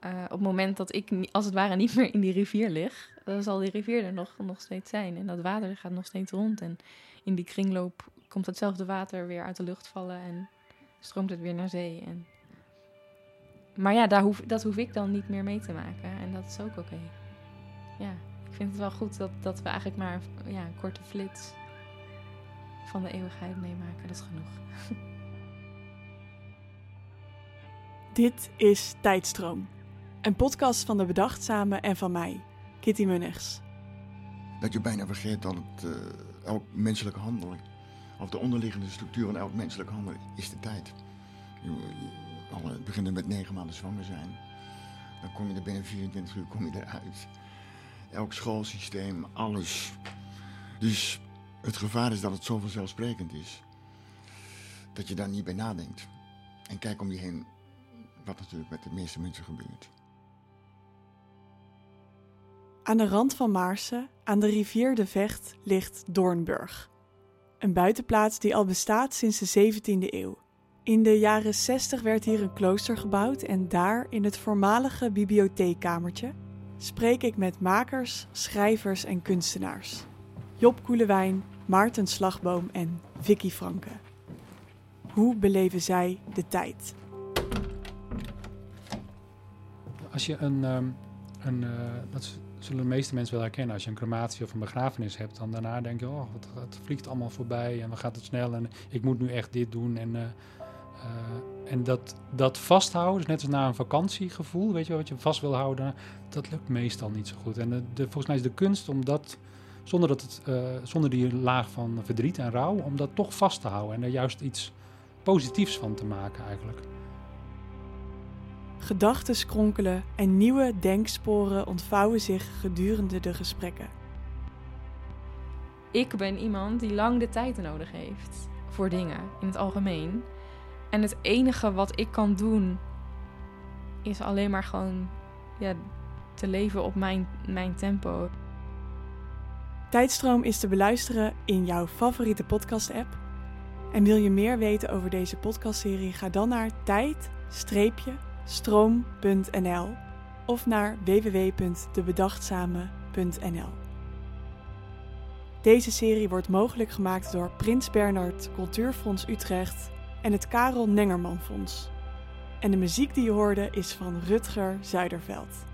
eh, op het moment dat ik als het ware niet meer in die rivier lig, dan zal die rivier er nog, nog steeds zijn. En dat water gaat nog steeds rond. En in die kringloop komt hetzelfde water weer uit de lucht vallen en stroomt het weer naar zee. En... Maar ja, daar hoef, dat hoef ik dan niet meer mee te maken. En dat is ook oké. Ja, ik vind het wel goed dat, dat we eigenlijk maar ja, een korte flits van de eeuwigheid meemaken. Dat is genoeg. Dit is Tijdstroom. Een podcast van de Bedachtzame en van mij, Kitty Munnigs. Dat je bijna vergeet dat het, eh, elk menselijk handelen, of de onderliggende structuur van elk menselijk handelen, is de tijd. Je, begint met negen maanden zwanger zijn. Dan kom je er binnen 24 uur kom je eruit. Elk schoolsysteem, alles. Dus het gevaar is dat het zo vanzelfsprekend is. Dat je daar niet bij nadenkt. En kijk om je heen, wat natuurlijk met de meeste mensen gebeurt. Aan de rand van Maarsen, aan de rivier de Vecht, ligt Doornburg. Een buitenplaats die al bestaat sinds de 17e eeuw. In de jaren 60 werd hier een klooster gebouwd en daar, in het voormalige bibliotheekkamertje, spreek ik met makers, schrijvers en kunstenaars. Job Koelewijn, Maarten Slagboom en Vicky Franke. Hoe beleven zij de tijd? Als je een, ehm, een eh, dat zullen de meeste mensen wel herkennen, als je een crematie of een begrafenis hebt, dan daarna denk je, oh, het, het vliegt allemaal voorbij en dan gaat het snel en ik moet nu echt dit doen. En, eh, eh, en dat, dat vasthouden, dus net als na een vakantiegevoel, weet je wel, wat je vast wil houden, dat lukt meestal niet zo goed. En de, volgens mij is de kunst om dat, zonder, dat het, eh, zonder die laag van verdriet en rouw, om dat toch vast te houden en er juist iets positiefs van te maken eigenlijk. Gedachten kronkelen en nieuwe denksporen ontvouwen zich gedurende de gesprekken. Ik ben iemand die lang de tijd nodig heeft voor dingen in het algemeen. En het enige wat ik kan doen is alleen maar gewoon ja, te leven op mijn, mijn tempo. Tijdstroom is te beluisteren in jouw favoriete podcast-app. En wil je meer weten over deze podcastserie? Ga dan naar tijd-stroom.nl of naar www.debedachtzame.nl. Deze serie wordt mogelijk gemaakt door Prins Bernhard Cultuurfonds Utrecht en het Karel Nengerman Fonds. En de muziek die je hoorde is van Rutger Zuiderveld.